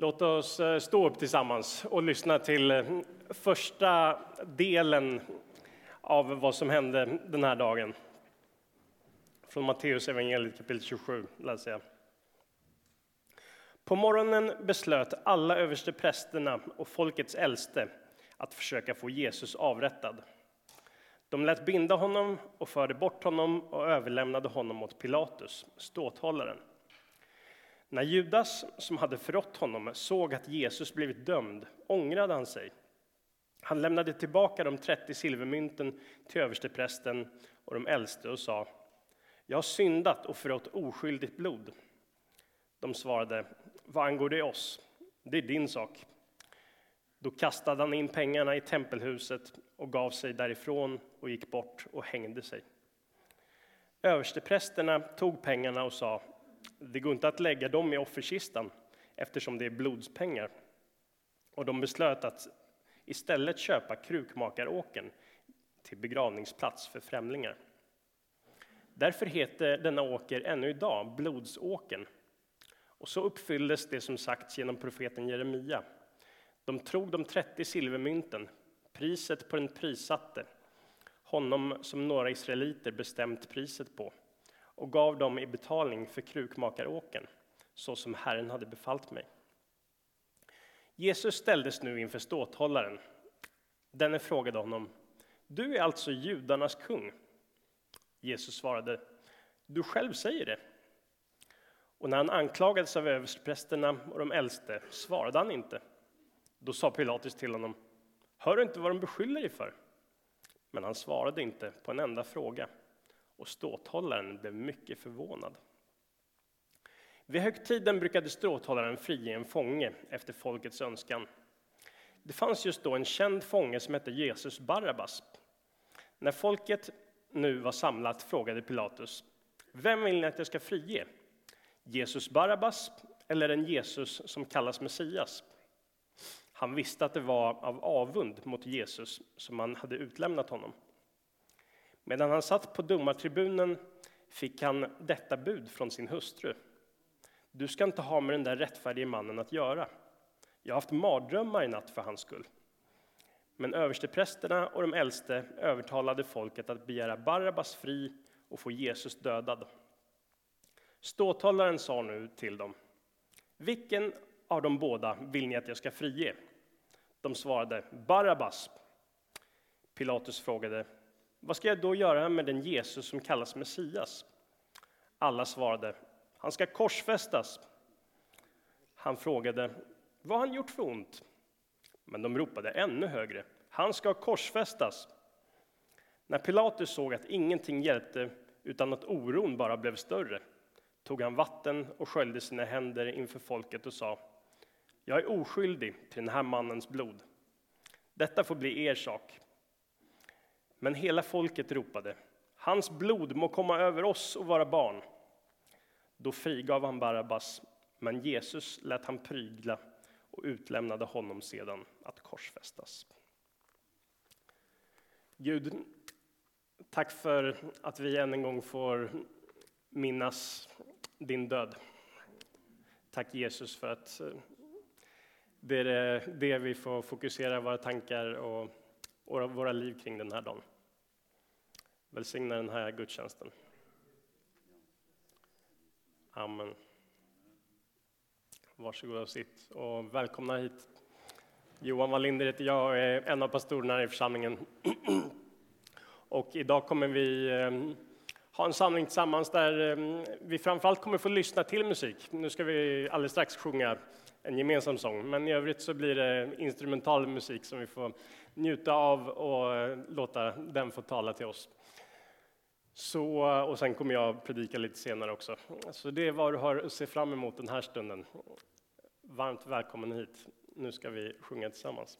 Låt oss eh, stå upp tillsammans och lyssna till eh, första delen av vad som hände den här dagen. Från Matteus evangeliet kapitel 27 läser jag. På morgonen beslöt alla översteprästerna och folkets äldste att försöka få Jesus avrättad. De lät binda honom och förde bort honom och överlämnade honom åt Pilatus, ståthållaren. När Judas, som hade förrått honom, såg att Jesus blivit dömd ångrade han sig. Han lämnade tillbaka de 30 silvermynten till översteprästen och de äldste och sa Jag har syndat och förrått oskyldigt blod. De svarade Vad angår det oss? Det är din sak. Då kastade han in pengarna i tempelhuset och gav sig därifrån och gick bort och hängde sig. Översteprästerna tog pengarna och sa det går inte att lägga dem i offerkistan eftersom det är blodspengar. Och de beslöt att istället köpa krukmakaråken till begravningsplats för främlingar. Därför heter denna åker ännu idag Blodsåken. Och så uppfylldes det som sagts genom profeten Jeremia. De tog de 30 silvermynten, priset på den prissatte, honom som några israeliter bestämt priset på och gav dem i betalning för krukmakaråken, så som Herren hade befallt mig. Jesus ställdes nu inför ståthållaren. Denne frågade honom, du är alltså judarnas kung? Jesus svarade, du själv säger det. Och när han anklagades av översteprästerna och de äldste svarade han inte. Då sa Pilatus till honom, hör du inte vad de beskyller dig för? Men han svarade inte på en enda fråga och ståthållaren blev mycket förvånad. Vid högtiden brukade ståthållaren frige en fånge efter folkets önskan. Det fanns just då en känd fånge som hette Jesus Barabbas. När folket nu var samlat frågade Pilatus Vem vill ni att jag ska frige? Jesus Barabbas eller en Jesus som kallas Messias? Han visste att det var av avund mot Jesus som man hade utlämnat honom. Medan han satt på domartribunen fick han detta bud från sin hustru. Du ska inte ha med den där rättfärdige mannen att göra. Jag har haft mardrömmar i natt för hans skull. Men översteprästerna och de äldste övertalade folket att begära Barabbas fri och få Jesus dödad. Ståthållaren sa nu till dem. Vilken av de båda vill ni att jag ska frige? De svarade Barabbas. Pilatus frågade vad ska jag då göra med den Jesus som kallas Messias? Alla svarade, han ska korsfästas. Han frågade, vad har han gjort för ont? Men de ropade ännu högre, han ska korsfästas. När Pilatus såg att ingenting hjälpte utan att oron bara blev större tog han vatten och sköljde sina händer inför folket och sa Jag är oskyldig till den här mannens blod. Detta får bli er sak. Men hela folket ropade, hans blod må komma över oss och våra barn. Då frigav han Barabbas, men Jesus lät han prygla och utlämnade honom sedan att korsfästas. Gud, tack för att vi än en gång får minnas din död. Tack Jesus för att eh, det är det vi får fokusera våra tankar och våra liv kring den här dagen. Välsigna den här gudstjänsten. Amen. Varsågoda och sitt och välkomna hit. Johan Wallinder heter jag och är en av pastorerna här i församlingen. Och idag kommer vi ehm, ha en samling tillsammans där ehm, vi framförallt kommer få lyssna till musik. Nu ska vi alldeles strax sjunga en gemensam sång, men i övrigt så blir det instrumental musik som vi får njuta av och eh, låta den få tala till oss. Så, och sen kommer jag predika lite senare också. Så det är vad du har att se fram emot den här stunden. Varmt välkommen hit. Nu ska vi sjunga tillsammans.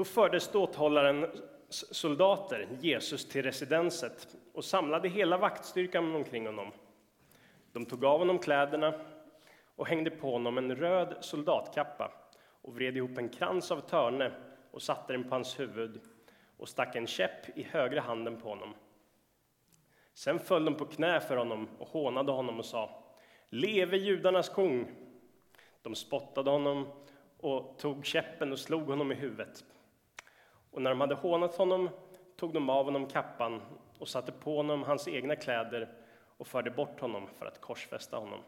Då förde ståthållaren soldater Jesus till residenset och samlade hela vaktstyrkan omkring honom. De tog av honom kläderna och hängde på honom en röd soldatkappa och vred ihop en krans av törne och satte den på hans huvud och stack en käpp i högra handen på honom. Sen föll de på knä för honom och hånade honom och sa Leve judarnas kung! De spottade honom och tog käppen och slog honom i huvudet. Och när de hade hånat honom tog de av honom kappan och satte på honom hans egna kläder och förde bort honom för att korsfästa honom.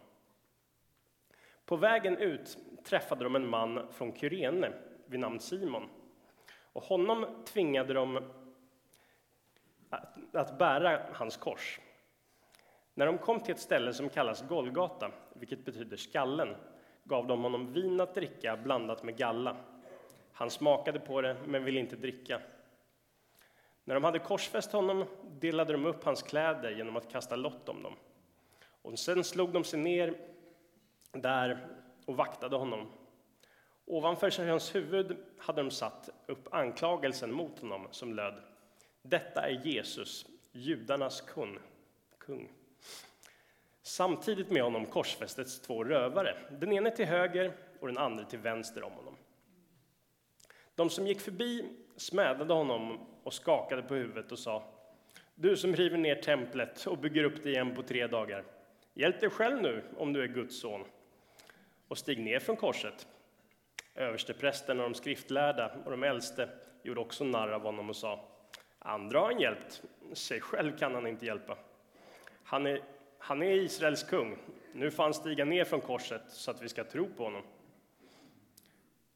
På vägen ut träffade de en man från Kyrene vid namn Simon. Och honom tvingade de att bära hans kors. När de kom till ett ställe som kallas Golgata, vilket betyder skallen, gav de honom vin att dricka blandat med galla. Han smakade på det, men ville inte dricka. När de hade korsfäst honom delade de upp hans kläder genom att kasta lott om dem. Och sen slog de sig ner där och vaktade honom. Ovanför hans huvud hade de satt upp anklagelsen mot honom som löd Detta är Jesus, judarnas kung. kung. Samtidigt med honom korsfästes två rövare, den ene till höger och den andra till vänster om honom. De som gick förbi smädade honom och skakade på huvudet och sa Du som river ner templet och bygger upp det igen på tre dagar, hjälp dig själv nu om du är Guds son och stig ner från korset. Översteprästen och de skriftlärda och de äldste gjorde också narr av honom och sa Andra har han hjälpt, sig själv kan han inte hjälpa. Han är, han är Israels kung. Nu får han stiga ner från korset så att vi ska tro på honom.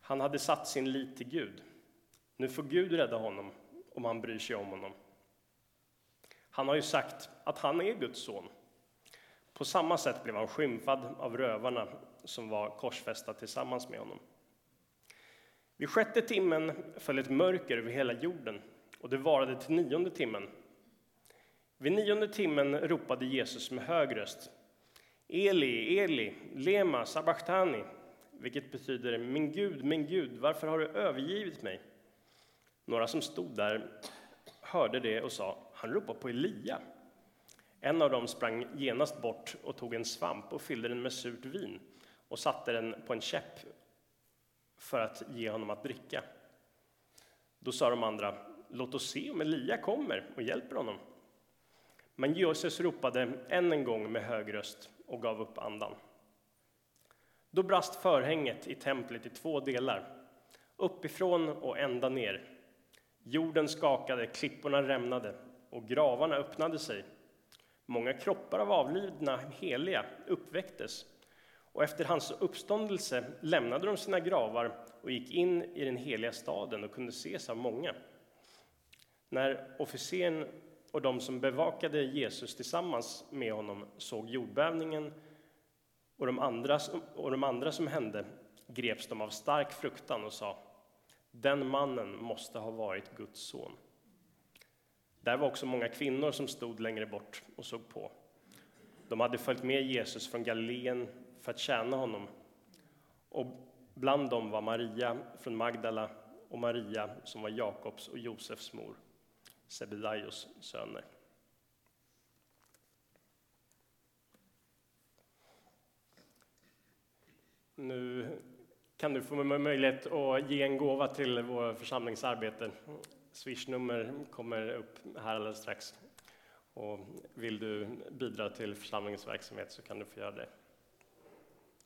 Han hade satt sin lit till Gud. Nu får Gud rädda honom om han bryr sig om honom. Han har ju sagt att han är Guds son. På samma sätt blev han skymfad av rövarna som var korsfästa tillsammans med honom. Vid sjätte timmen föll ett mörker över hela jorden och det varade till nionde timmen. Vid nionde timmen ropade Jesus med hög röst Eli, Eli, lema sabachthani, vilket betyder Min Gud, min Gud, varför har du övergivit mig? Några som stod där hörde det och sa Han ropar på Elia. En av dem sprang genast bort och tog en svamp och fyllde den med surt vin och satte den på en käpp för att ge honom att dricka. Då sa de andra, låt oss se om Elia kommer och hjälper honom. Men Jesus ropade än en gång med hög röst och gav upp andan. Då brast förhänget i templet i två delar, uppifrån och ända ner. Jorden skakade, klipporna rämnade och gravarna öppnade sig. Många kroppar av avlidna heliga uppväcktes och efter hans uppståndelse lämnade de sina gravar och gick in i den heliga staden och kunde ses av många. När officeren och de som bevakade Jesus tillsammans med honom såg jordbävningen och de andra, och de andra som hände greps de av stark fruktan och sa den mannen måste ha varit Guds son. Där var också många kvinnor som stod längre bort och såg på. De hade följt med Jesus från Galileen för att tjäna honom. Och bland dem var Maria från Magdala och Maria som var Jakobs och Josefs mor, Sebedaios söner. Nu kan du få möjlighet att ge en gåva till vår församlingsarbete. Swishnummer kommer upp här alldeles strax. Och vill du bidra till församlingens verksamhet så kan du få göra det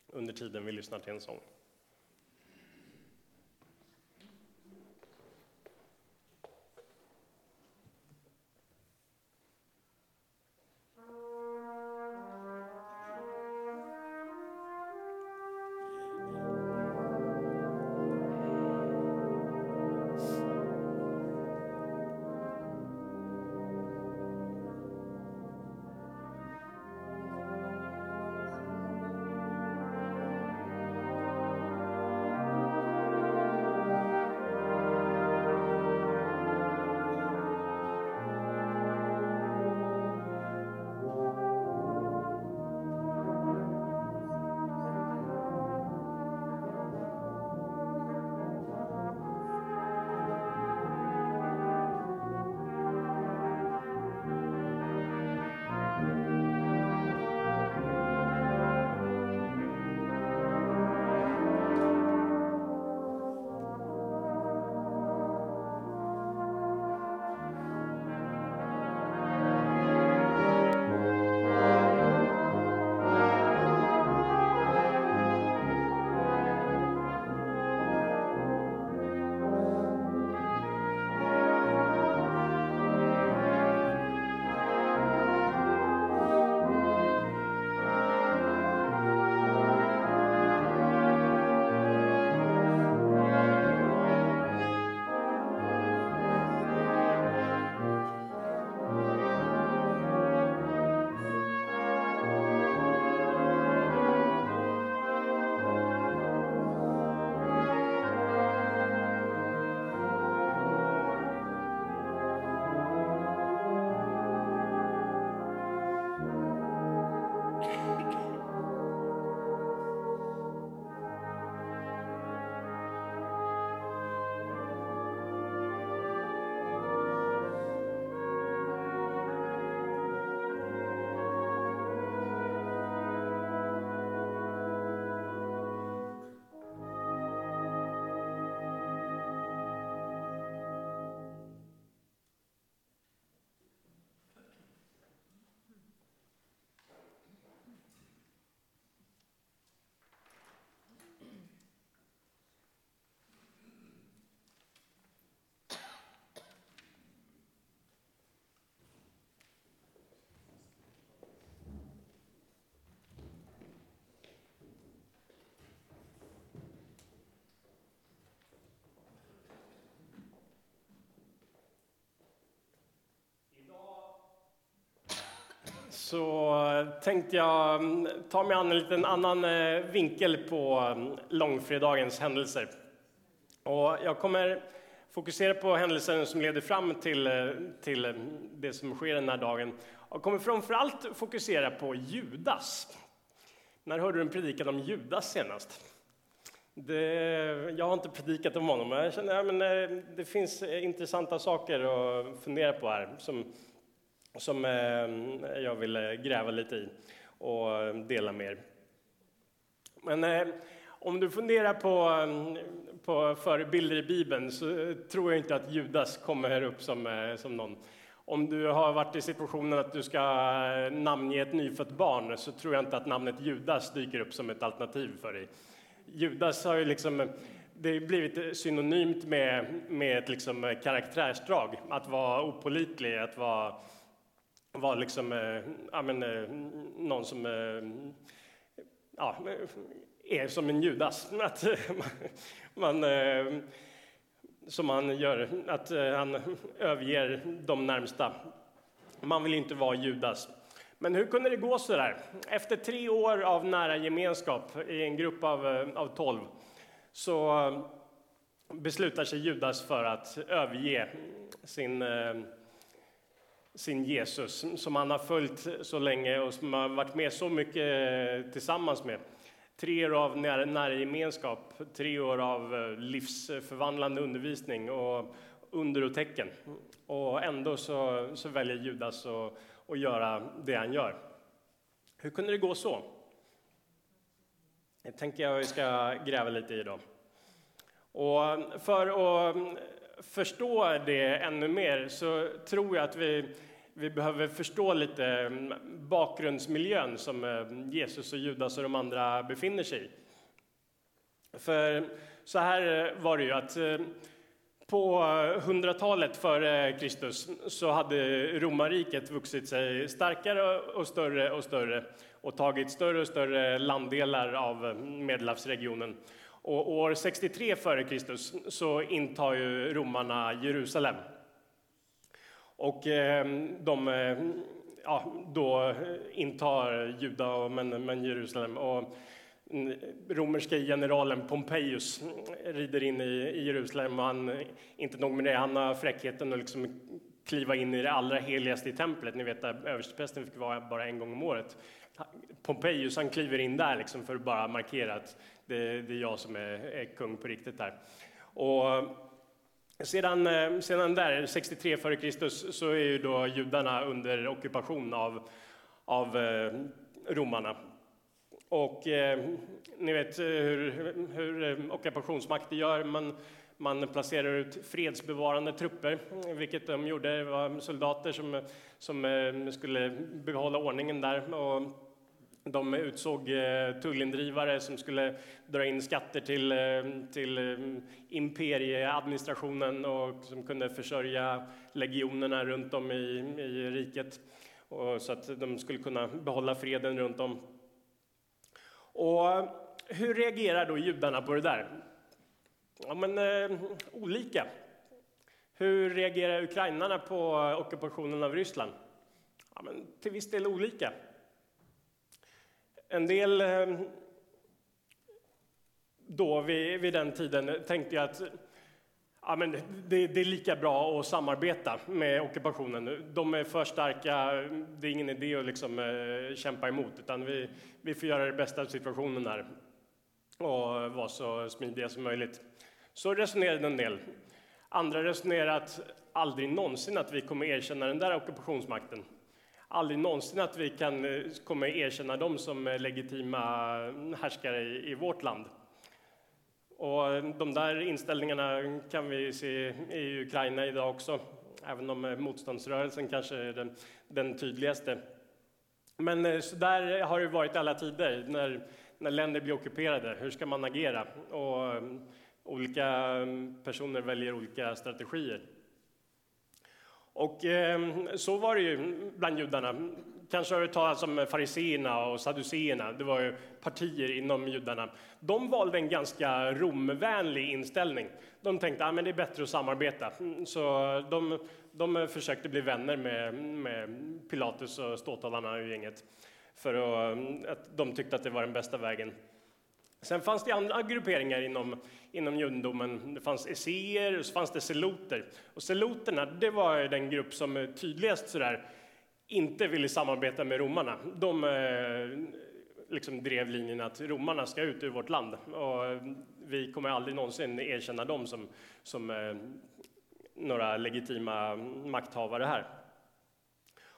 under tiden vi lyssnar till en sång. Så eh, tänkte jag mm, ta mig an en liten annan eh, vinkel på mm, långfredagens händelser. Och jag kommer fokusera på händelsen som leder fram till, eh, till mm, det som sker den här dagen. Jag kommer framför allt fokusera på Judas. När hörde du en predikan om Judas senast? Det, jag har inte predikat om honom, men jag känner att ja, det finns intressanta saker att fundera på här. Som, som eh, jag vill eh, gräva lite i och eh, dela med er. Men om du funderar på, på förebilder i Bibeln så tror jag inte att Judas kommer upp som, som någon. Om du har varit i situationen att du ska namnge ett nyfött barn så tror jag inte att namnet Judas dyker upp som ett alternativ för dig. Judas har ju liksom det har blivit synonymt med, med ett liksom karaktärsdrag, att vara opolitlig, att vara var liksom, eh, ja, men, eh, någon som eh, ja, är som en Judas. Att man, eh, som han gör, att eh, han överger de närmsta. Man vill inte vara Judas. Men hur kunde det gå så där? Efter tre år av nära gemenskap i en grupp av, eh, av tolv så beslutar sig Judas för att överge sin sin Jesus som han har följt så länge och som har varit med så mycket eh, tillsammans med. Tre år av nära, nära gemenskap, tre år av eh, livsförvandlande undervisning och under och tecken. Och ändå så, så väljer Judas att, att göra det han gör. Hur kunde det gå så? Det tänker jag vi ska gräva lite i. Då. Och för att förstå det ännu mer så tror jag att vi, vi behöver förstå lite mm, bakgrundsmiljön som eh, Jesus och Judas och de andra befinner sig i. För så här eh, var det ju att eh, på 100-talet före Kristus så hade romarriket vuxit sig starkare och större och större och tagit större och större landdelar av mm, Medelhavsregionen. Och år 63 f.Kr. så intar ju romarna Jerusalem. Och eh, de eh, ja, då intar Juda men, men Jerusalem. Och mm, romerska generalen Pompejus rider in i, i Jerusalem och han, inte nog med det, han har fräckheten att liksom kliva in i det allra heligaste i templet. Ni vet där översteprästen fick vara bara en gång om året. Pompejus han kliver in där liksom för att bara markera att det, det är jag som är, är, kung på riktigt där. Och sedan, eh, sedan där, 63 f.Kr. så är ju då judarna under ockupation av, av eh, romarna. Och eh, ni vet eh, hur, hur ockupationsmakter gör. Man, man placerar ut fredsbevarande trupper, vilket de gjorde. Det var soldater som, som skulle behålla ordningen där. Och de utsåg eh, tullindrivare som skulle dra in skatter till, eh, till eh, imperieadministrationen och som kunde försörja legionerna runt om i, i riket och så att de skulle kunna behålla freden runt om. Och hur reagerar då judarna på det där? Ja, men eh, olika. Hur reagerar ukrainarna på ockupationen av Ryssland? Ja, men till viss del olika. En del ehm, då vid, vid den tiden tänkte jag att ja, men det, det, är lika bra att samarbeta med ockupationen. De är för starka, det är ingen idé att liksom, eh, kämpa emot utan vi, vi får göra det bästa av situationen här och vara så smidiga som möjligt. Så resonerade en del. Andra resonerade att aldrig någonsin att vi kommer erkänna den där ockupationsmakten aldrig någonsin att vi kan, eh, komma att erkänna dem som eh, legitima härskare i, i vårt land. Och de där inställningarna kan vi se i Ukraina idag också, även om eh, motståndsrörelsen kanske är den, den tydligaste. Men så där har det varit alla tider, när, när länder blir ockuperade. Hur ska man agera? Och olika mm, personer väljer olika strategier. Och eh, så var det ju bland judarna. kanske har du talat om fariseerna och saduceerna, det var ju partier inom judarna. De valde en ganska romvänlig inställning. De tänkte att ah, det är bättre att samarbeta, mm, så de, de försökte bli vänner med, med Pilatus och ståthållarna i gänget. För att, att de tyckte att det var den bästa vägen. Sen fanns det andra grupperingar inom, inom judendomen. Det fanns esséer och så fanns det seloter. Och seloterna, det var den grupp som tydligast sådär inte ville samarbeta med romarna. De eh, liksom drev linjen att romarna ska ut ur vårt land och vi kommer aldrig någonsin erkänna dem som, som eh, några legitima makthavare här.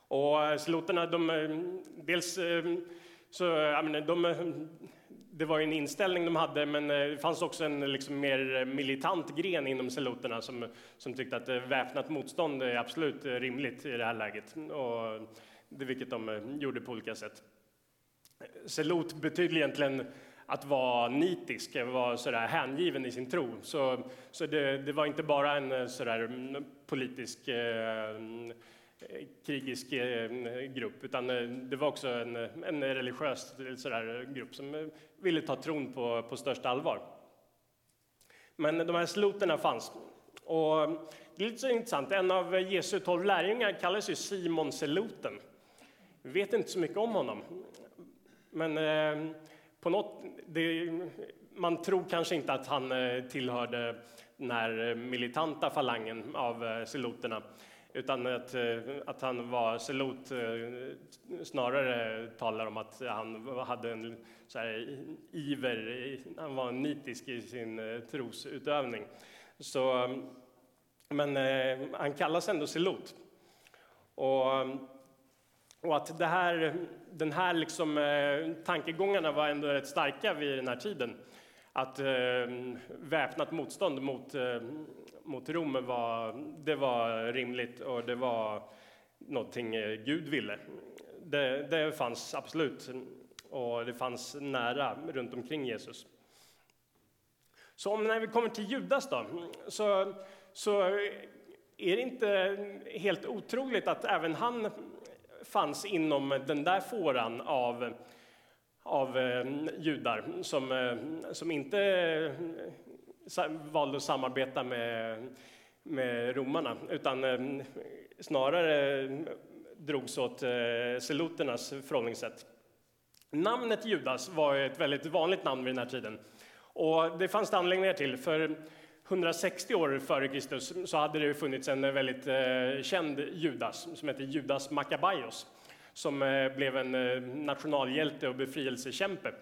Och eh, seloterna, de, dels så, jag menar, de, det var en inställning de hade, men eh, det fanns också en liksom mer militant gren inom seloterna som, som tyckte att eh, väpnat motstånd är absolut eh, rimligt i det här läget. Och vilket de gjorde på olika sätt. Selot betyder egentligen att vara nitisk, vara sådär hängiven i sin tro. Så, så det, det var inte bara en sådär mm, politisk eh, krigisk eh, grupp, utan eh, det var också en, en religiös sådär, grupp som eh, ville ta tron på, på största allvar. Men de här sloterna fanns. Och det är lite så intressant, en av Jesu tolv lärjungar kallas ju Simon Seloten. Vi vet inte så mycket om honom. Men eh, på något, det, man tror kanske inte att han tillhörde den här militanta falangen av seloterna utan att, eh, att han var selot eh, snarare talar om att han hade en så här, iver, han var nitisk i sin eh, trosutövning. Så, men han kallas ändå selot. Och och att det här, den här liksom, tankegångarna var ändå rätt starka vid den här tiden. Att eh, väpnat motstånd mot, eh, mot Rom var, det var rimligt och det var någonting eh, Gud ville. Det, det fanns absolut och det fanns nära runt omkring Jesus. Så när vi kommer till Judas då, så, så är det inte helt otroligt att även han fanns inom den där fåran av, av eh, judar som, eh, som inte eh, valde att samarbeta med, med romarna utan eh, snarare eh, drogs åt eh, seloternas förhållningssätt. Namnet Judas var ett väldigt vanligt namn vid den här tiden. Och det fanns det anledningar till. För 160 år före Kristus så hade det funnits en väldigt eh, känd Judas som hette Judas Maccabaios som eh, blev en eh, nationalhjälte och befrielsekämpe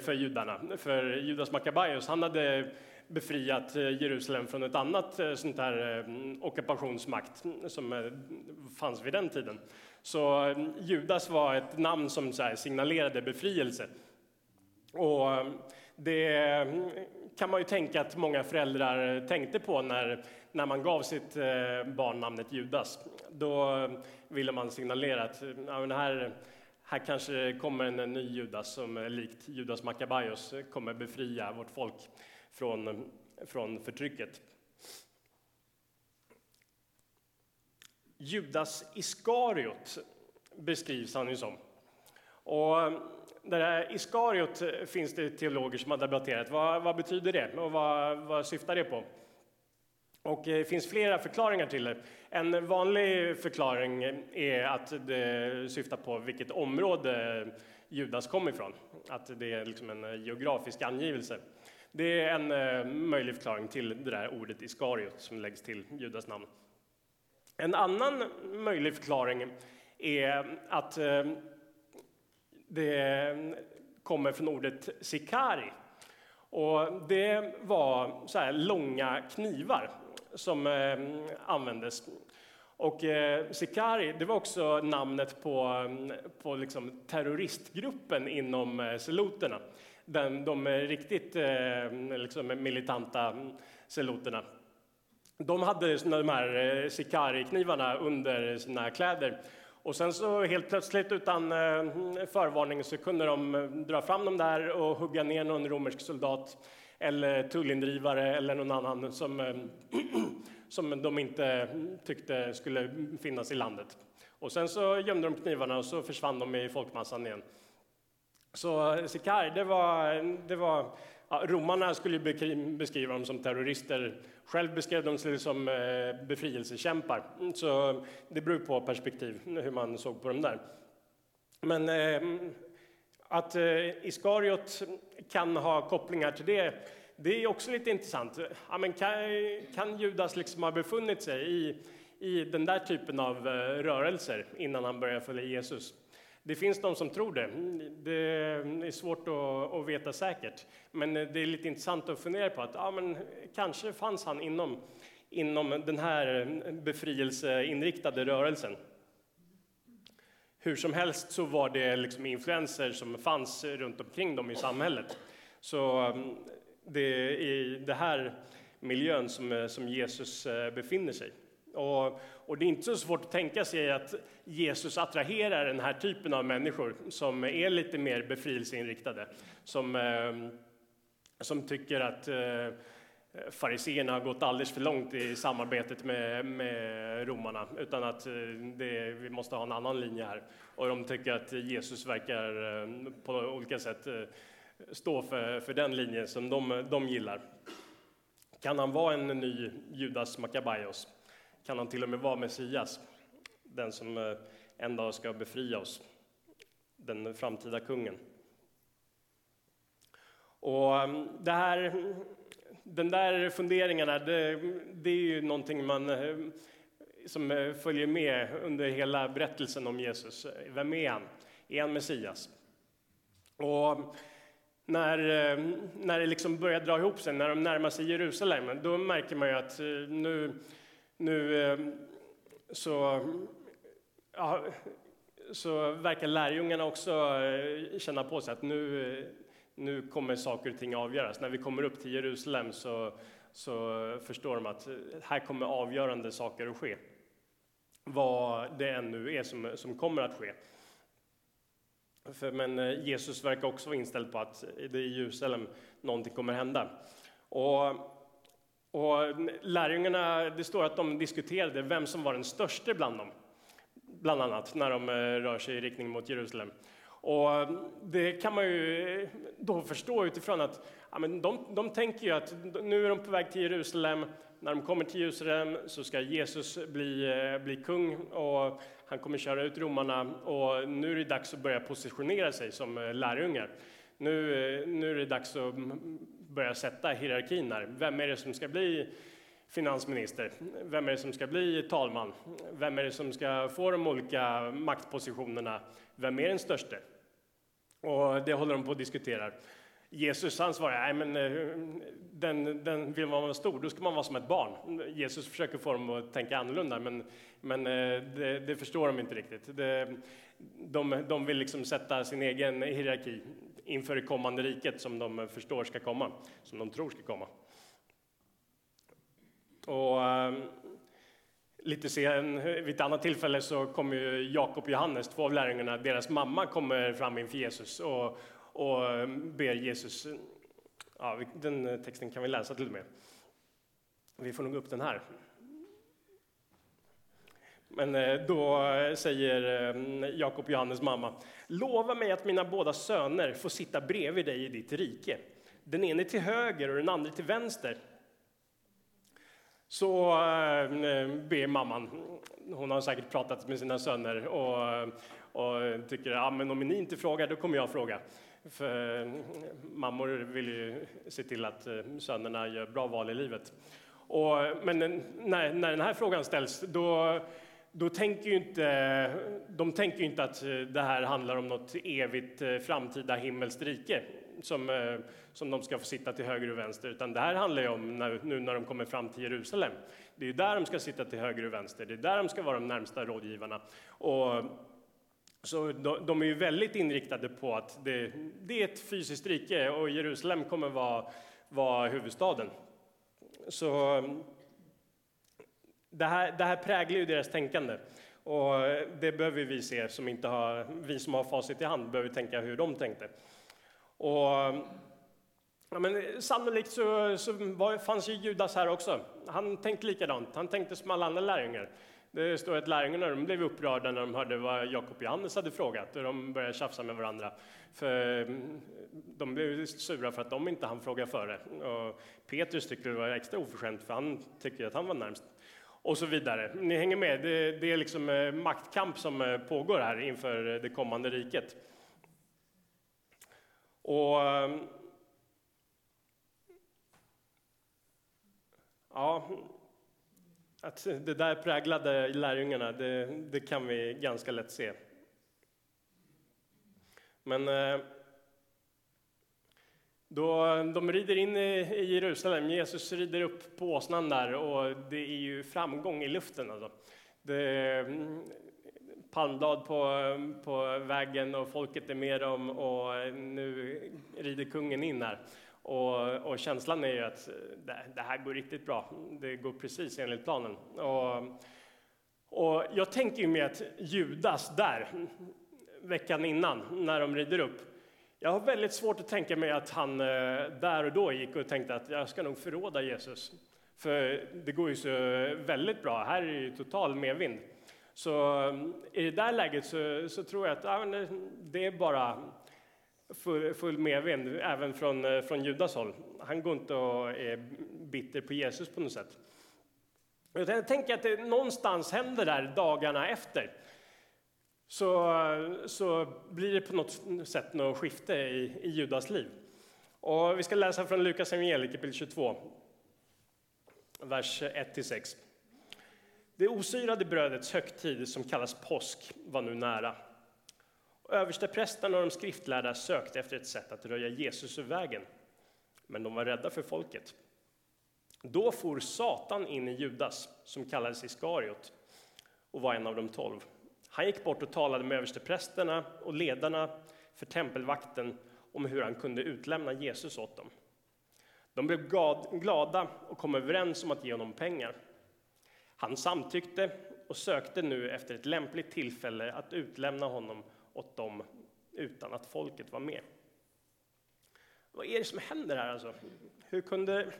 för judarna. För Judas Maccabaios han hade befriat eh, Jerusalem från ett annat sånt här ockupationsmakt som fanns vid den tiden. Så Judas var ett namn som signalerade befrielse. Och det kan man ju tänka att många föräldrar tänkte på när, när man gav sitt eh, barn namnet Judas. Då ville man signalera att ja, här, här kanske kommer en ny Judas som likt Judas Maccabaios kommer befria vårt folk från, från förtrycket. Judas Iskariot beskrivs han ju som. Och det här Iskariot finns det teologer som har debatterat. Vad, vad betyder det och vad, vad syftar det på? Och det finns flera förklaringar till det. En vanlig förklaring är att det syftar på vilket område Judas kom ifrån. Att det är liksom en eh, geografisk angivelse. Det är en eh, möjlig förklaring till det där ordet Iskariot som läggs till Judas namn. En annan möjlig förklaring är att det kommer från ordet sikari. Och det var så här långa knivar som eh, användes. Och eh, Sikari, det var också namnet på, eh, på liksom terroristgruppen inom eh, seloterna. Den, de eh, riktigt eh, liksom militanta mm, seloterna. De hade de här eh, Sikari-knivarna under sina kläder och sen så helt plötsligt utan eh, förvarning så kunde de eh, dra fram dem där och hugga ner någon romersk soldat eller tullindrivare eller någon annan som, eh, som de inte tyckte skulle finnas i landet. Och sen så gömde de knivarna och så försvann de i folkmassan igen. Så eh, Sikar, det var, det var ja, romarna skulle beskriva dem som terrorister. Själv beskrev de sig som eh, befrielsekämpar. Så det beror på perspektiv hur man såg på dem där. Men eh, att eh, Iskariot kan ha kopplingar till det, det är också lite intressant. Ja, men kan, kan Judas liksom ha befunnit sig i, i den där typen av eh, rörelser innan han började följa Jesus? Det finns de som tror det. Det är svårt att, att veta säkert. Men eh, det är lite intressant att fundera på att ja, men kanske fanns han inom, inom den här befrielseinriktade rörelsen. Hur som helst så var det liksom influenser som fanns runt omkring dem i samhället. Så um, det är i den här miljön som, eh, som Jesus eh, befinner sig. Och, och, det är inte så svårt att tänka sig att Jesus attraherar den här typen av människor som är lite mer befrielseinriktade, som, eh, som tycker att eh, Eh, fariseerna har gått alldeles för långt i samarbetet med, med romarna, utan att eh, det, vi måste ha en annan linje här. Och de tycker att Jesus verkar eh, på olika sätt stå för, för den linjen som de, de gillar. Kan han vara en ny Judas Maccabaios? Kan han till och med vara Messias, den som en dag ska befria oss, den framtida kungen? Och det här den där funderingarna, det, det, är ju någonting man, eh, som eh, följer med under hela berättelsen om Jesus. Eh, vem är han? Är han Messias? Och när, när det liksom börjar dra ihop sig, när de närmar sig Jerusalem, då märker man ju att nu, nu så, ja, så verkar lärjungarna också känna på sig att nu, nu kommer saker och ting avgöras. När vi kommer upp till Jerusalem så, så förstår de att här kommer avgörande saker att ske. Vad det än nu är som, som kommer att ske. För, men eh, Jesus verkar också vara inställd på att det är i Jerusalem någonting kommer hända. Och, och lärjungarna, det står att de diskuterade vem som var den största bland dem, bland annat när de eh, rör sig i riktning mot Jerusalem. Och eh, det kan man ju då förstå utifrån att ja, men de, de tänker ju att nu är de på väg till Jerusalem. När de kommer till Jerusalem så ska Jesus bli, eh, bli kung och han kommer köra ut romarna och nu är det dags att börja positionera sig som eh, lärjungar. Nu, nu är det dags att börja sätta hierarkin här. Vem är det som ska bli finansminister? Vem är det som ska bli talman? Vem är det som ska få de olika maktpositionerna? Vem är den störste? Och det håller de på att diskutera. Jesus han svarar, nej men eh, den, den vill man vara stor, då ska man vara som ett barn. Jesus försöker få dem att tänka annorlunda, men, men eh, det, det förstår de inte riktigt. Det, de, de vill liksom sätta sin egen hierarki inför det kommande riket som de förstår ska komma, som de tror ska komma. Och ehm, lite sen, vid ett annat tillfälle så kommer Jakob och Johannes, två av lärjungarna, deras mamma kommer fram inför Jesus och, och ber Jesus, ja, den texten kan vi läsa till och med. Vi får nog upp den här. Men eh, då säger eh, Jakob och Johannes mamma, lova mig att mina båda söner får sitta bredvid dig i ditt rike. Den ene till höger och den andra till vänster så eh, ber mamman, hon har säkert pratat med sina söner och, och tycker att ja, om ni inte frågar, då kommer jag fråga. För eh, mammor vill ju se till att eh, sönerna gör bra val i livet. Och, men när, när den här frågan ställs, då, då tänker ju inte, de tänker inte att det här handlar om något evigt framtida himmelskt rike som, eh, som de ska få sitta till höger och vänster, utan det här handlar ju om när, nu när de kommer fram till Jerusalem. Det är där de ska sitta till höger och vänster, det är där de ska vara de närmsta rådgivarna. Och, så de, de är ju väldigt inriktade på att det, det, är ett fysiskt rike och Jerusalem kommer vara, vara huvudstaden. Så det här, det här präglar ju deras tänkande. Och det behöver vi se, som inte har, vi som har facit i hand, behöver tänka hur de tänkte. Och, ja, men sannolikt så, så var, fanns ju Judas här också. Han tänkte likadant. Han tänkte som alla andra lärjungar. Det står att lärjungarna de blev upprörda när de hörde vad Jakob och Johannes hade frågat och de började tjafsa med varandra. För de blev sura för att de inte hann fråga före. Och Petrus tyckte det var extra oförskämt för han tyckte att han var närmst. Och så vidare. Ni hänger med, det, det är liksom eh, maktkamp som eh, pågår här inför eh, det kommande riket. Och ehm, Ja, att det där präglade lärjungarna, det, det kan vi ganska lätt se. Men eh, då de rider in i Jerusalem, Jesus rider upp på åsnan där och det är ju framgång i luften. Alltså. Det palmblad på, på vägen och folket är med dem och nu rider kungen in här. Och, och, känslan är ju att det, det, här går riktigt bra. Det går precis enligt planen. Och, och jag tänker ju med att Judas där, veckan innan, när de rider upp. Jag har väldigt svårt att tänka mig att han eh, där och då gick och tänkte att jag ska nog förråda Jesus. För det går ju så väldigt bra. Här är det ju total medvind. Så eh, i det där läget så, så tror jag att ja, eh, det är bara full, full medvind, även från, eh, från Judas håll. Han går inte och är bitter på Jesus på något sätt. Jag tänker att det någonstans händer där dagarna efter. Så, så blir det på något sätt något skifte i, i Judas liv. Och vi ska läsa från Lukas evangeliet kapitel 22, vers 1-6. Det osyrade brödets högtid som kallas påsk var nu nära. Översteprästerna och de skriftlärda sökte efter ett sätt att röja Jesus ur vägen, men de var rädda för folket. Då for Satan in i Judas, som kallades Iskariot och var en av de tolv. Han gick bort och talade med översteprästerna och ledarna för tempelvakten om hur han kunde utlämna Jesus åt dem. De blev glada och kom överens om att ge honom pengar. Han samtyckte och sökte nu efter ett lämpligt tillfälle att utlämna honom åt dem utan att folket var med. Vad är det som händer här alltså? Hur kunde,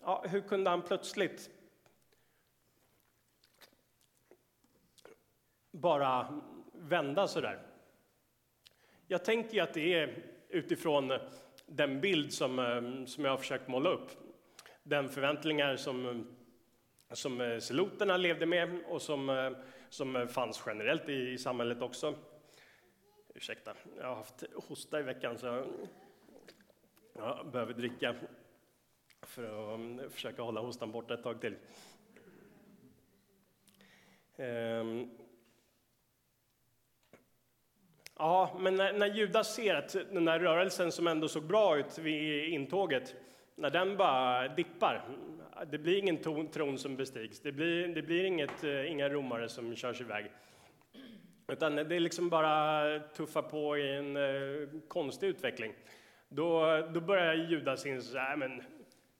ja, hur kunde han plötsligt bara vända så där? Jag tänker att det är utifrån den bild som, eh, som jag har försökt måla upp. Den förväntningar som, som eh, seloterna levde med och som, eh, som fanns generellt i, i samhället också. Ursäkta, jag har haft hosta i veckan så jag behöver dricka för att mm, försöka hålla hostan borta ett tag till. Ehm. Ja, men när, när Judas ser att den där rörelsen som ändå såg bra ut vid intåget, när den bara dippar, det blir ingen tron som bestigs, det blir, det blir inget, eh, inga romare som körs iväg. Utan det är liksom bara tuffa på i en eh, konstig utveckling. Då, då börjar Judas inse att men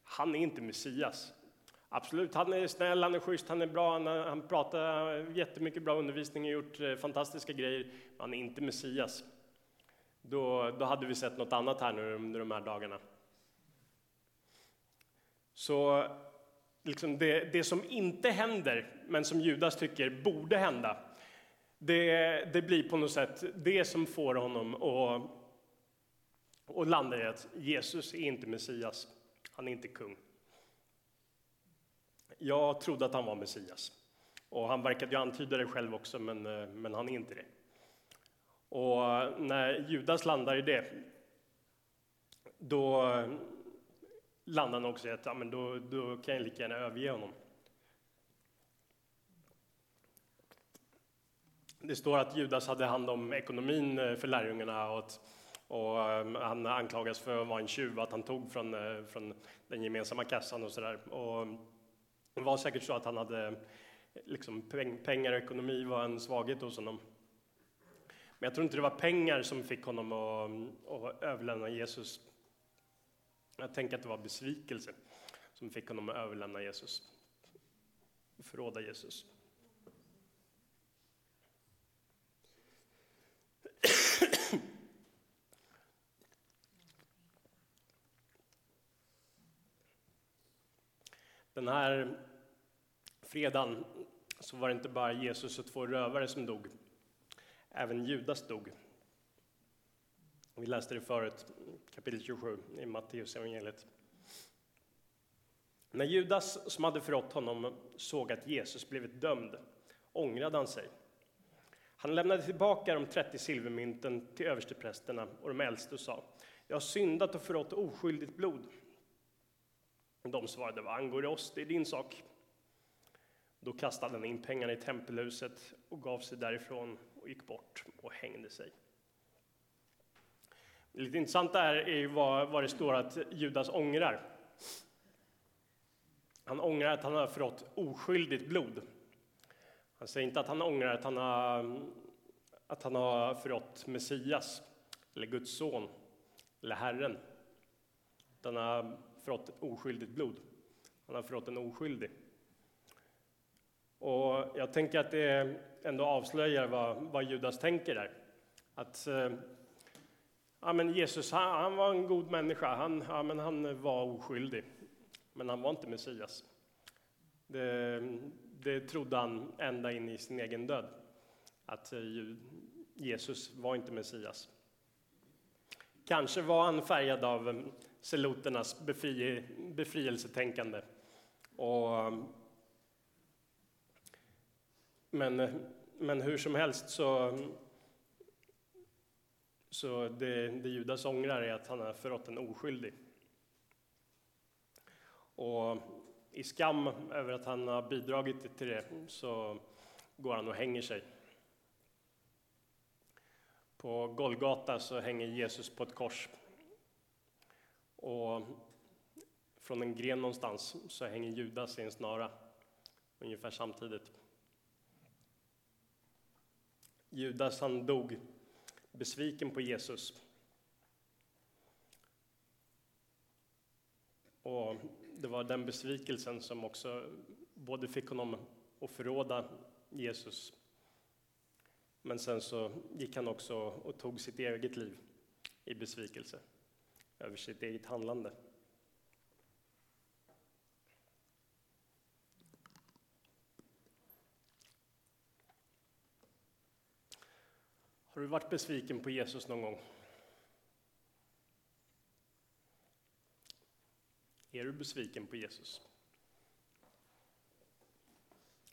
han är inte Messias. Absolut, han är snäll, han är schysst, han är bra, han, han pratar jättemycket bra undervisning och gjort eh, fantastiska grejer, men han är inte Messias. Då, då hade vi sett något annat här nu under de här dagarna. Så liksom det, det som inte händer, men som Judas tycker borde hända, det, det blir på något sätt det som får honom att, att landa i att Jesus är inte Messias, han är inte kung. Jag trodde att han var Messias. Och han verkade ju antyda det själv också, men, eh, men han är inte det. Och när Judas landar i det, då landar han också i att ja, men då, då kan jag lika gärna överge honom. Det står att Judas hade hand om ekonomin eh, för lärjungarna och, att, och ehm, han anklagas för att vara en tjuv, att han tog från, eh, från den gemensamma kassan och sådär. Ehm, det var säkert så att han hade liksom, pengar och ekonomi var en svaghet hos honom. Men jag tror inte det var pengar som fick honom att, ehm, att överlämna Jesus. Jag tänker att det var besvikelse som fick honom att överlämna Jesus, förråda Jesus. Den här fredagen så var det inte bara Jesus och två rövare som dog. Även Judas dog. Vi läste det förut, kapitel 27 i Matteus evangeliet. När Judas, som hade förrått honom, såg att Jesus blivit dömd ångrade han sig. Han lämnade tillbaka de 30 silvermynten till översteprästerna och de äldste och sa, jag har syndat och förrått oskyldigt blod. De svarade, vad angår det oss, det är din sak. Då kastade han in pengarna i tempelhuset och gav sig därifrån och gick bort och hängde sig. Lite intressant där är ju vad, vad det står att Judas ångrar. Han ångrar att han har förrått oskyldigt blod. Han säger inte att han ångrar att han har, att han har förrått Messias, eller Guds son, eller Herren. Han har förrått oskyldigt blod. Han har förrått en oskyldig. Och jag tänker att det ändå avslöjar vad, vad Judas tänker där. Att eh, ja, men Jesus han, han, var en god människa, han, ja, men han var oskyldig. Men han var inte Messias. Det, det trodde han ända in i sin egen död, att eh, Jesus var inte Messias. Kanske var han färgad av eh, seloternas befri, befrielsetänkande. Och, men, eh, men hur som helst så, så det, det Judas ångrar är att han har förrått en oskyldig. Och i skam över att han har bidragit till det så går han och hänger sig. På Golgata så hänger Jesus på ett kors. Och från en gren någonstans så hänger Judas i en snara ungefär samtidigt. Judas han dog besviken på Jesus. Och det var den besvikelsen som också både fick honom att förråda Jesus. Men sen så gick han också och tog sitt eget liv i besvikelse över sitt eget handlande. Har du varit besviken på Jesus någon gång? Är du besviken på Jesus?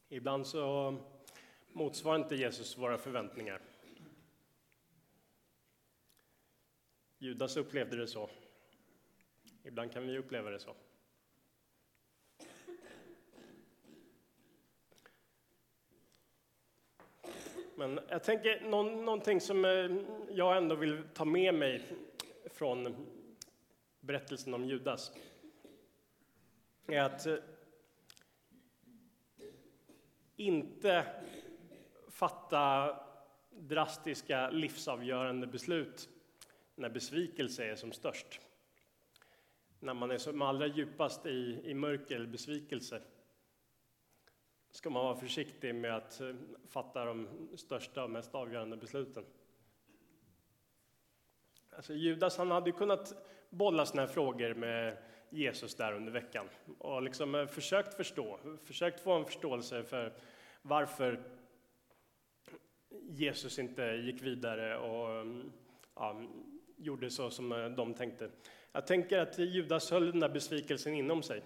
Ibland så motsvarar inte Jesus våra förväntningar. Judas upplevde det så. Ibland kan vi uppleva det så. Men jag tänker någonting som eh, jag ändå vill ta med mig från berättelsen om Judas är att eh, inte fatta drastiska livsavgörande beslut när besvikelse är som störst. När man är som allra djupast i, i mörker eller besvikelse ska man vara försiktig med att eh, fatta de största och mest avgörande besluten. Alltså Judas han hade kunnat bolla såna här frågor med Jesus där under veckan och liksom eh, försökt förstå, försökt få en förståelse för varför Jesus inte gick vidare och ja, gjorde så som eh, de tänkte. Jag tänker att Judas höll den där besvikelsen inom sig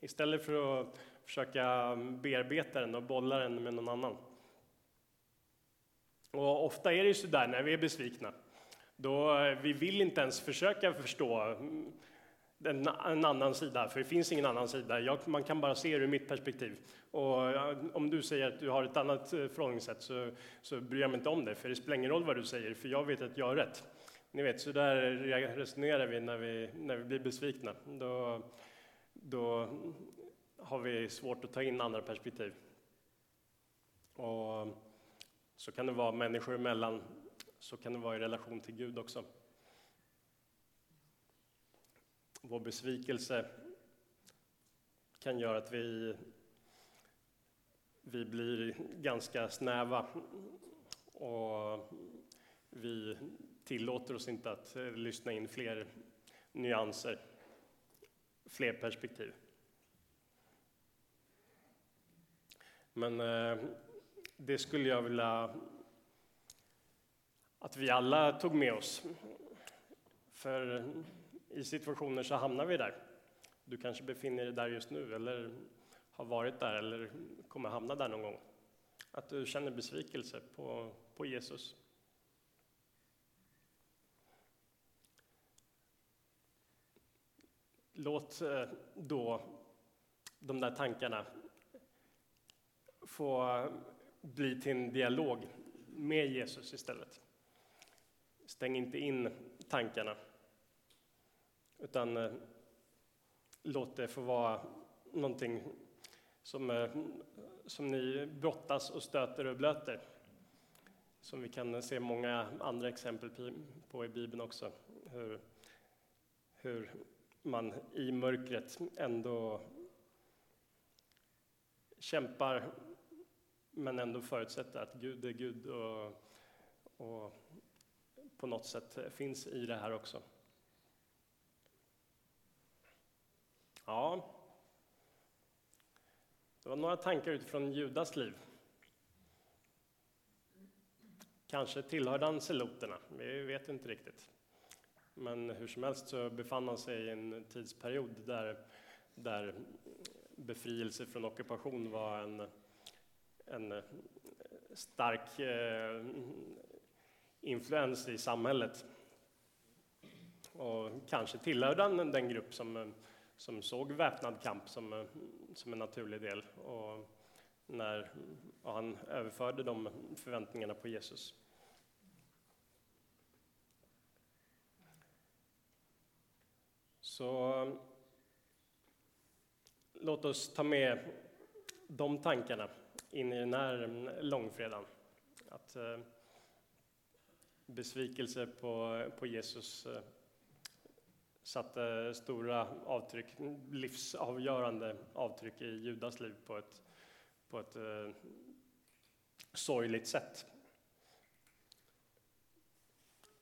istället för att försöka bearbeta den och bolla den med någon annan. Och ofta är det ju så där när vi är besvikna. Då eh, vi vill inte ens försöka förstå mm, en, en annan sida, för det finns ingen annan sida. Jag, man kan bara se det ur mitt perspektiv. Och eh, om du säger att du har ett annat eh, förhållningssätt så, så bryr jag mig inte om det, för det spelar ingen roll vad du säger, för jag vet att jag har rätt. Ni vet, så där resonerar vi när vi, när vi blir besvikna. Då, då har vi svårt att ta in andra perspektiv. Och eh, så kan det vara människor emellan, så kan det vara i relation till Gud också. Vår besvikelse kan göra att vi, vi blir ganska snäva och vi tillåter oss inte att eh, lyssna in fler nyanser, fler perspektiv. Men eh, det skulle jag vilja att vi alla tog med oss. För i situationer så hamnar vi där. Du kanske befinner dig där just nu eller har varit där eller kommer hamna där någon gång. Att du känner besvikelse på, på Jesus. Låt eh, då de där tankarna få bli till en dialog med Jesus istället. Stäng inte in tankarna, utan eh, låt det få vara någonting som, eh, som ni brottas och stöter och blöter. Som vi kan se många andra exempel på i Bibeln också. Hur, hur man i mörkret ändå kämpar men ändå förutsätta att Gud är Gud och, och på något sätt finns i det här också. Ja, det var några tankar utifrån Judas liv. Kanske tillhörde han seloterna, vi vet inte riktigt. Men hur som helst så befann han sig i en tidsperiod där, där befrielse från ockupation var en, en eh, stark eh, influens i samhället. Och kanske tillhörde han den grupp som, eh, som såg väpnad kamp som, eh, som en naturlig del. Och när och han överförde de förväntningarna på Jesus. Så låt oss ta med de tankarna in i den här mm, långfredagen. Att eh, besvikelse på, på Jesus eh, satte stora avtryck, livsavgörande avtryck i Judas liv på ett, på ett eh, sorgligt sätt.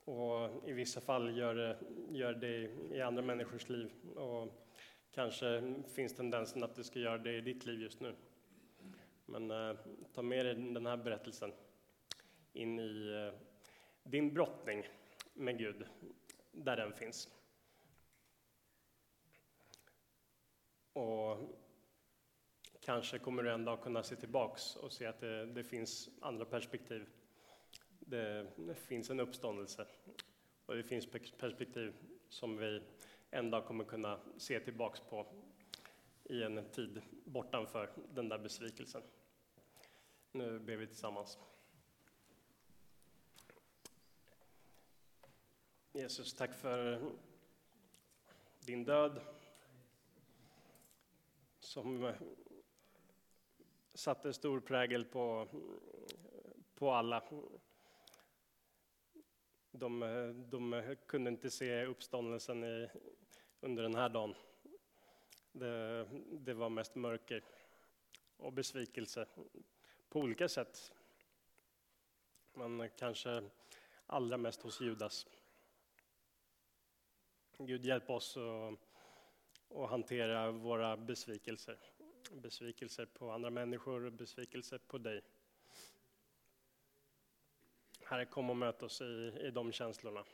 Och i vissa fall gör det, gör det i andra människors liv. Och kanske finns tendensen att det ska göra det i ditt liv just nu. Men eh, ta med dig den här berättelsen in i eh, din brottning med Gud, där den finns. Och kanske kommer du en dag kunna se tillbaks och se att det, det finns andra perspektiv. Det, det, finns en uppståndelse och det finns perspektiv som vi en dag kommer kunna se tillbaks på i en tid bortanför den där besvikelsen. Nu ber vi tillsammans. Jesus, tack för din död som satte stor prägel på, på alla. De, de kunde inte se uppståndelsen i, under den här dagen. Det, det var mest mörker och besvikelse på olika sätt. Men kanske allra mest hos Judas. Gud hjälp oss att, hantera våra besvikelser. Besvikelser på andra människor och besvikelser på dig. Herre, kom och möt oss i, i de känslorna.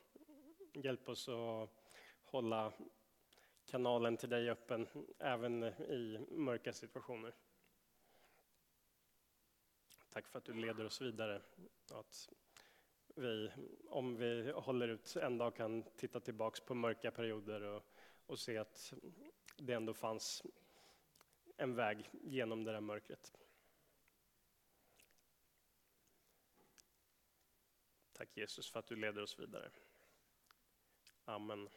Hjälp oss att hålla kanalen till dig öppen även i mörka situationer. Tack för att du leder oss vidare. Att vi, om vi håller ut, en dag kan titta tillbaks på mörka perioder och, och se att det ändå fanns en väg genom det där mörkret. Tack Jesus för att du leder oss vidare. Amen.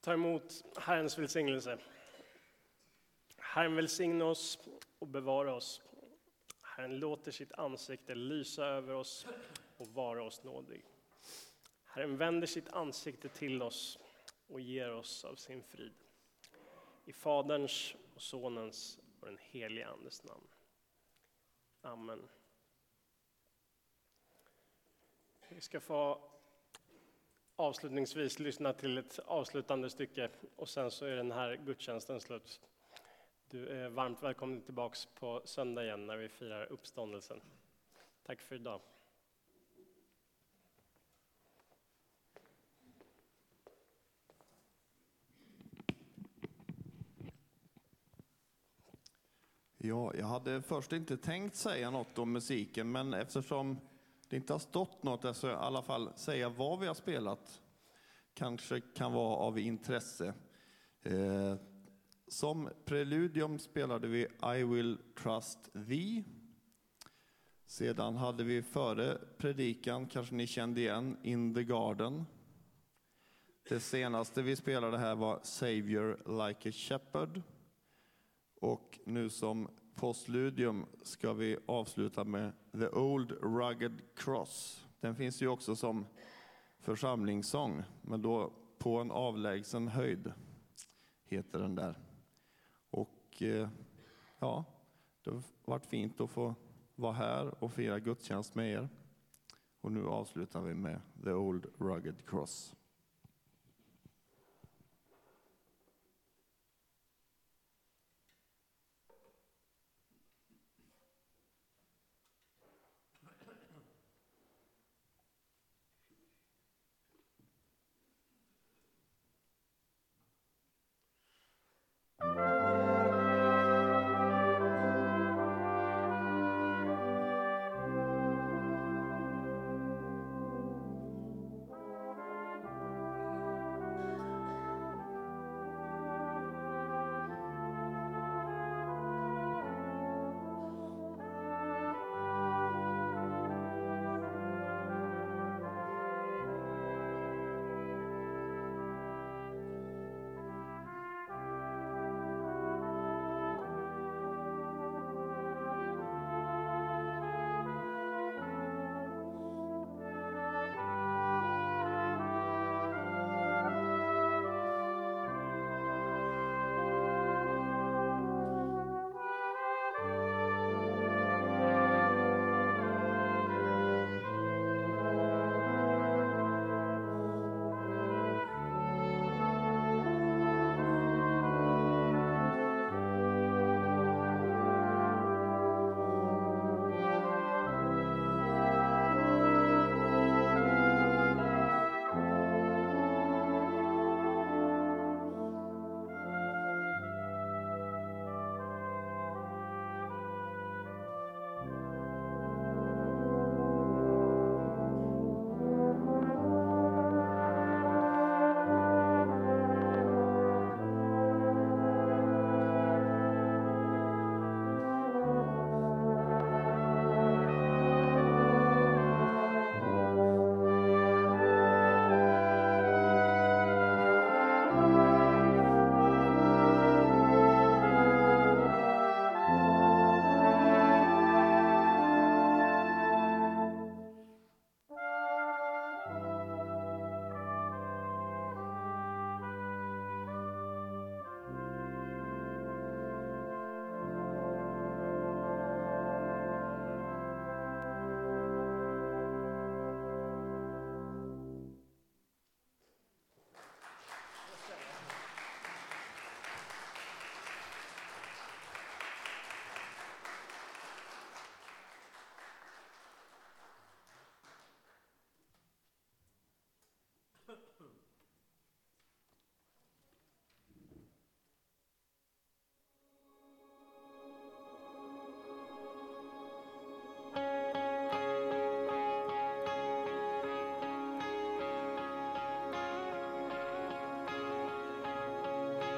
Ta emot Herrens välsignelse. Herren välsigne oss och bevara oss. Herren låter sitt ansikte lysa över oss och vara oss nådig. Herren vänder sitt ansikte till oss och ger oss av sin frid. I Faderns och Sonens och den helige Andes namn. Amen. Vi ska få avslutningsvis lyssna till ett avslutande stycke och sen så är den här gudstjänsten slut. Du är varmt välkommen tillbaks på söndag igen när vi firar uppståndelsen. Tack för idag. Ja, jag hade först inte tänkt säga något om musiken, men eftersom det inte har stått något alltså i alla fall säga vad vi har spelat. Kanske kan vara av intresse. Eh, som preludium spelade vi I will trust thee. Sedan hade vi före predikan, kanske ni kände igen, In the garden. Det senaste vi spelade här var Savior like a shepherd. Och nu som postludium ska vi avsluta med The Old Rugged Cross. Den finns ju också som församlingssång, men då på en avlägsen höjd, heter den där. Och eh, ja, det har varit fint att få vara här och fira gudstjänst med er. Och nu avslutar vi med The Old Rugged Cross.